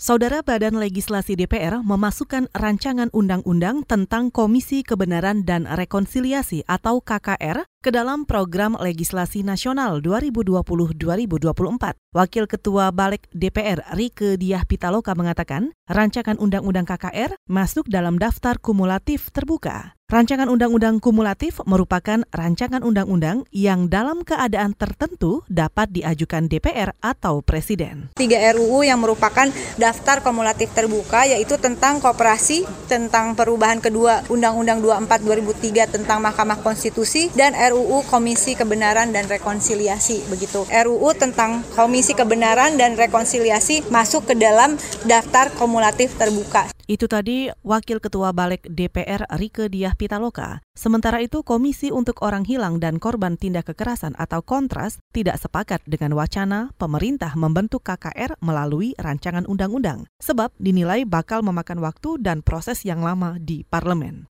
Saudara Badan Legislasi DPR memasukkan rancangan undang-undang tentang Komisi Kebenaran dan Rekonsiliasi atau KKR ke dalam program legislasi nasional 2020-2024. Wakil Ketua Balik DPR Rike Diah Pitaloka mengatakan, rancangan undang-undang KKR masuk dalam daftar kumulatif terbuka. Rancangan undang-undang kumulatif merupakan rancangan undang-undang yang dalam keadaan tertentu dapat diajukan DPR atau Presiden. Tiga RUU yang merupakan daftar kumulatif terbuka yaitu tentang kooperasi, tentang perubahan kedua Undang-Undang 24 2003 tentang Mahkamah Konstitusi dan RUU Komisi Kebenaran dan Rekonsiliasi begitu. RUU tentang Komisi Kebenaran dan Rekonsiliasi masuk ke dalam daftar kumulatif terbuka. Itu tadi Wakil Ketua Balik DPR Rike Diah Pitaloka. Sementara itu Komisi untuk Orang Hilang dan Korban Tindak Kekerasan atau Kontras tidak sepakat dengan wacana pemerintah membentuk KKR melalui rancangan undang-undang, sebab dinilai bakal memakan waktu dan proses yang lama di parlemen.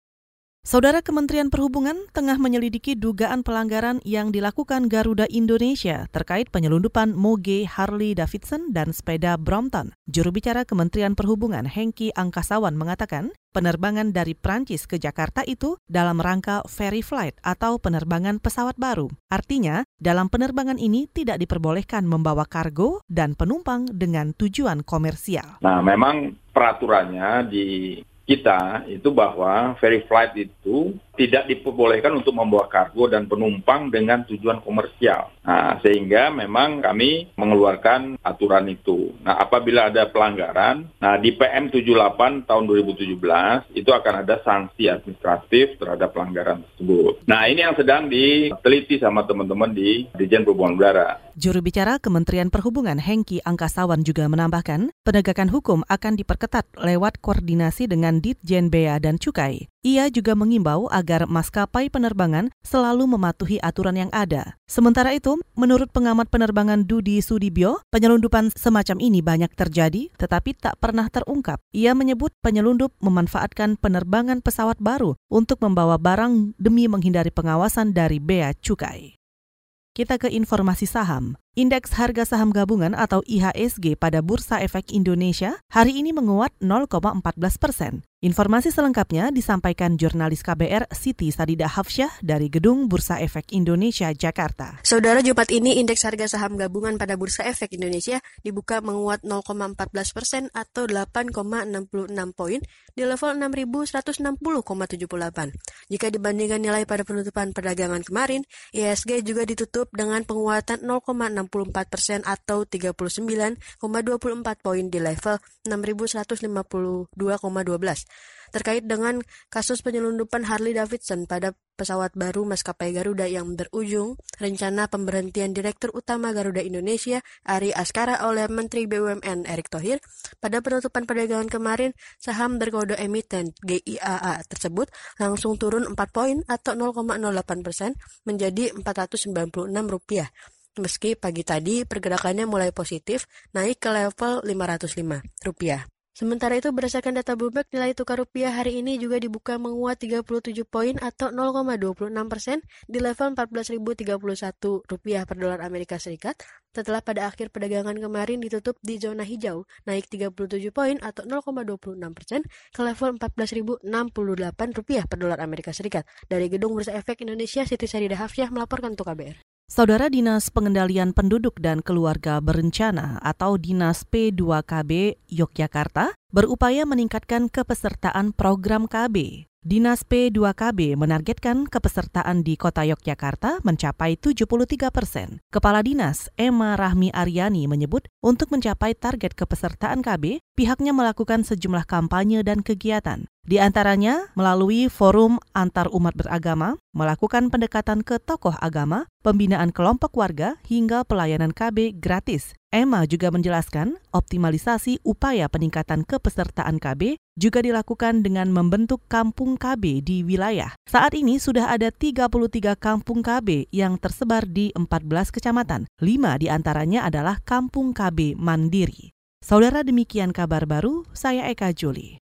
Saudara Kementerian Perhubungan tengah menyelidiki dugaan pelanggaran yang dilakukan Garuda Indonesia terkait penyelundupan moge Harley Davidson dan sepeda Brompton. Juru bicara Kementerian Perhubungan Hengki Angkasawan mengatakan penerbangan dari Prancis ke Jakarta itu dalam rangka ferry flight atau penerbangan pesawat baru. Artinya, dalam penerbangan ini tidak diperbolehkan membawa kargo dan penumpang dengan tujuan komersial. Nah, memang peraturannya di kita itu bahwa ferry flight itu tidak diperbolehkan untuk membawa kargo dan penumpang dengan tujuan komersial. Nah, sehingga memang kami mengeluarkan aturan itu. Nah, apabila ada pelanggaran, nah di PM 78 tahun 2017 itu akan ada sanksi administratif terhadap pelanggaran tersebut. Nah, ini yang sedang diteliti sama teman-teman di Dijen Perhubungan Udara. Juru bicara Kementerian Perhubungan Hengki Angkasawan juga menambahkan, penegakan hukum akan diperketat lewat koordinasi dengan Ditjen Bea dan Cukai. Ia juga mengimbau agar maskapai penerbangan selalu mematuhi aturan yang ada. Sementara itu, menurut pengamat penerbangan Dudi Sudibyo, penyelundupan semacam ini banyak terjadi tetapi tak pernah terungkap. Ia menyebut penyelundup memanfaatkan penerbangan pesawat baru untuk membawa barang demi menghindari pengawasan dari bea cukai. Kita ke informasi saham. Indeks harga saham gabungan atau IHSG pada Bursa Efek Indonesia hari ini menguat 0,14 persen. Informasi selengkapnya disampaikan jurnalis KBR Siti Sadida Hafsyah dari Gedung Bursa Efek Indonesia, Jakarta. Saudara Jumat ini indeks harga saham gabungan pada Bursa Efek Indonesia dibuka menguat 0,14 persen atau 8,66 poin di level 6.160,78. Jika dibandingkan nilai pada penutupan perdagangan kemarin, IHSG juga ditutup dengan penguatan 0,6 64% atau 39,24 poin di level 6152,12. Terkait dengan kasus penyelundupan Harley Davidson pada pesawat baru maskapai Garuda yang berujung rencana pemberhentian Direktur Utama Garuda Indonesia Ari Askara oleh Menteri BUMN Erick Thohir pada penutupan perdagangan kemarin saham berkode emiten GIAA tersebut langsung turun 4 poin atau 0,08 persen menjadi 496 rupiah. Meski pagi tadi pergerakannya mulai positif, naik ke level Rp505. Sementara itu berdasarkan data Bloomberg, nilai tukar rupiah hari ini juga dibuka menguat 37 poin atau 0,26 persen di level 14.031 rupiah per dolar Amerika Serikat setelah pada akhir perdagangan kemarin ditutup di zona hijau, naik 37 poin atau 0,26 persen ke level 14.068 rupiah per dolar Amerika Serikat. Dari Gedung Bursa Efek Indonesia, Siti Sarida Hafsyah melaporkan untuk KBR. Saudara Dinas Pengendalian Penduduk dan Keluarga Berencana atau Dinas P2KB Yogyakarta berupaya meningkatkan kepesertaan program KB. Dinas P2KB menargetkan kepesertaan di Kota Yogyakarta mencapai 73 persen. Kepala Dinas Emma Rahmi Aryani menyebut untuk mencapai target kepesertaan KB, pihaknya melakukan sejumlah kampanye dan kegiatan. Di antaranya melalui forum antar umat beragama, melakukan pendekatan ke tokoh agama, pembinaan kelompok warga, hingga pelayanan KB gratis. Emma juga menjelaskan optimalisasi upaya peningkatan kepesertaan KB juga dilakukan dengan membentuk kampung KB di wilayah. Saat ini sudah ada 33 kampung KB yang tersebar di 14 kecamatan. Lima di antaranya adalah kampung KB mandiri. Saudara demikian kabar baru, saya Eka Juli.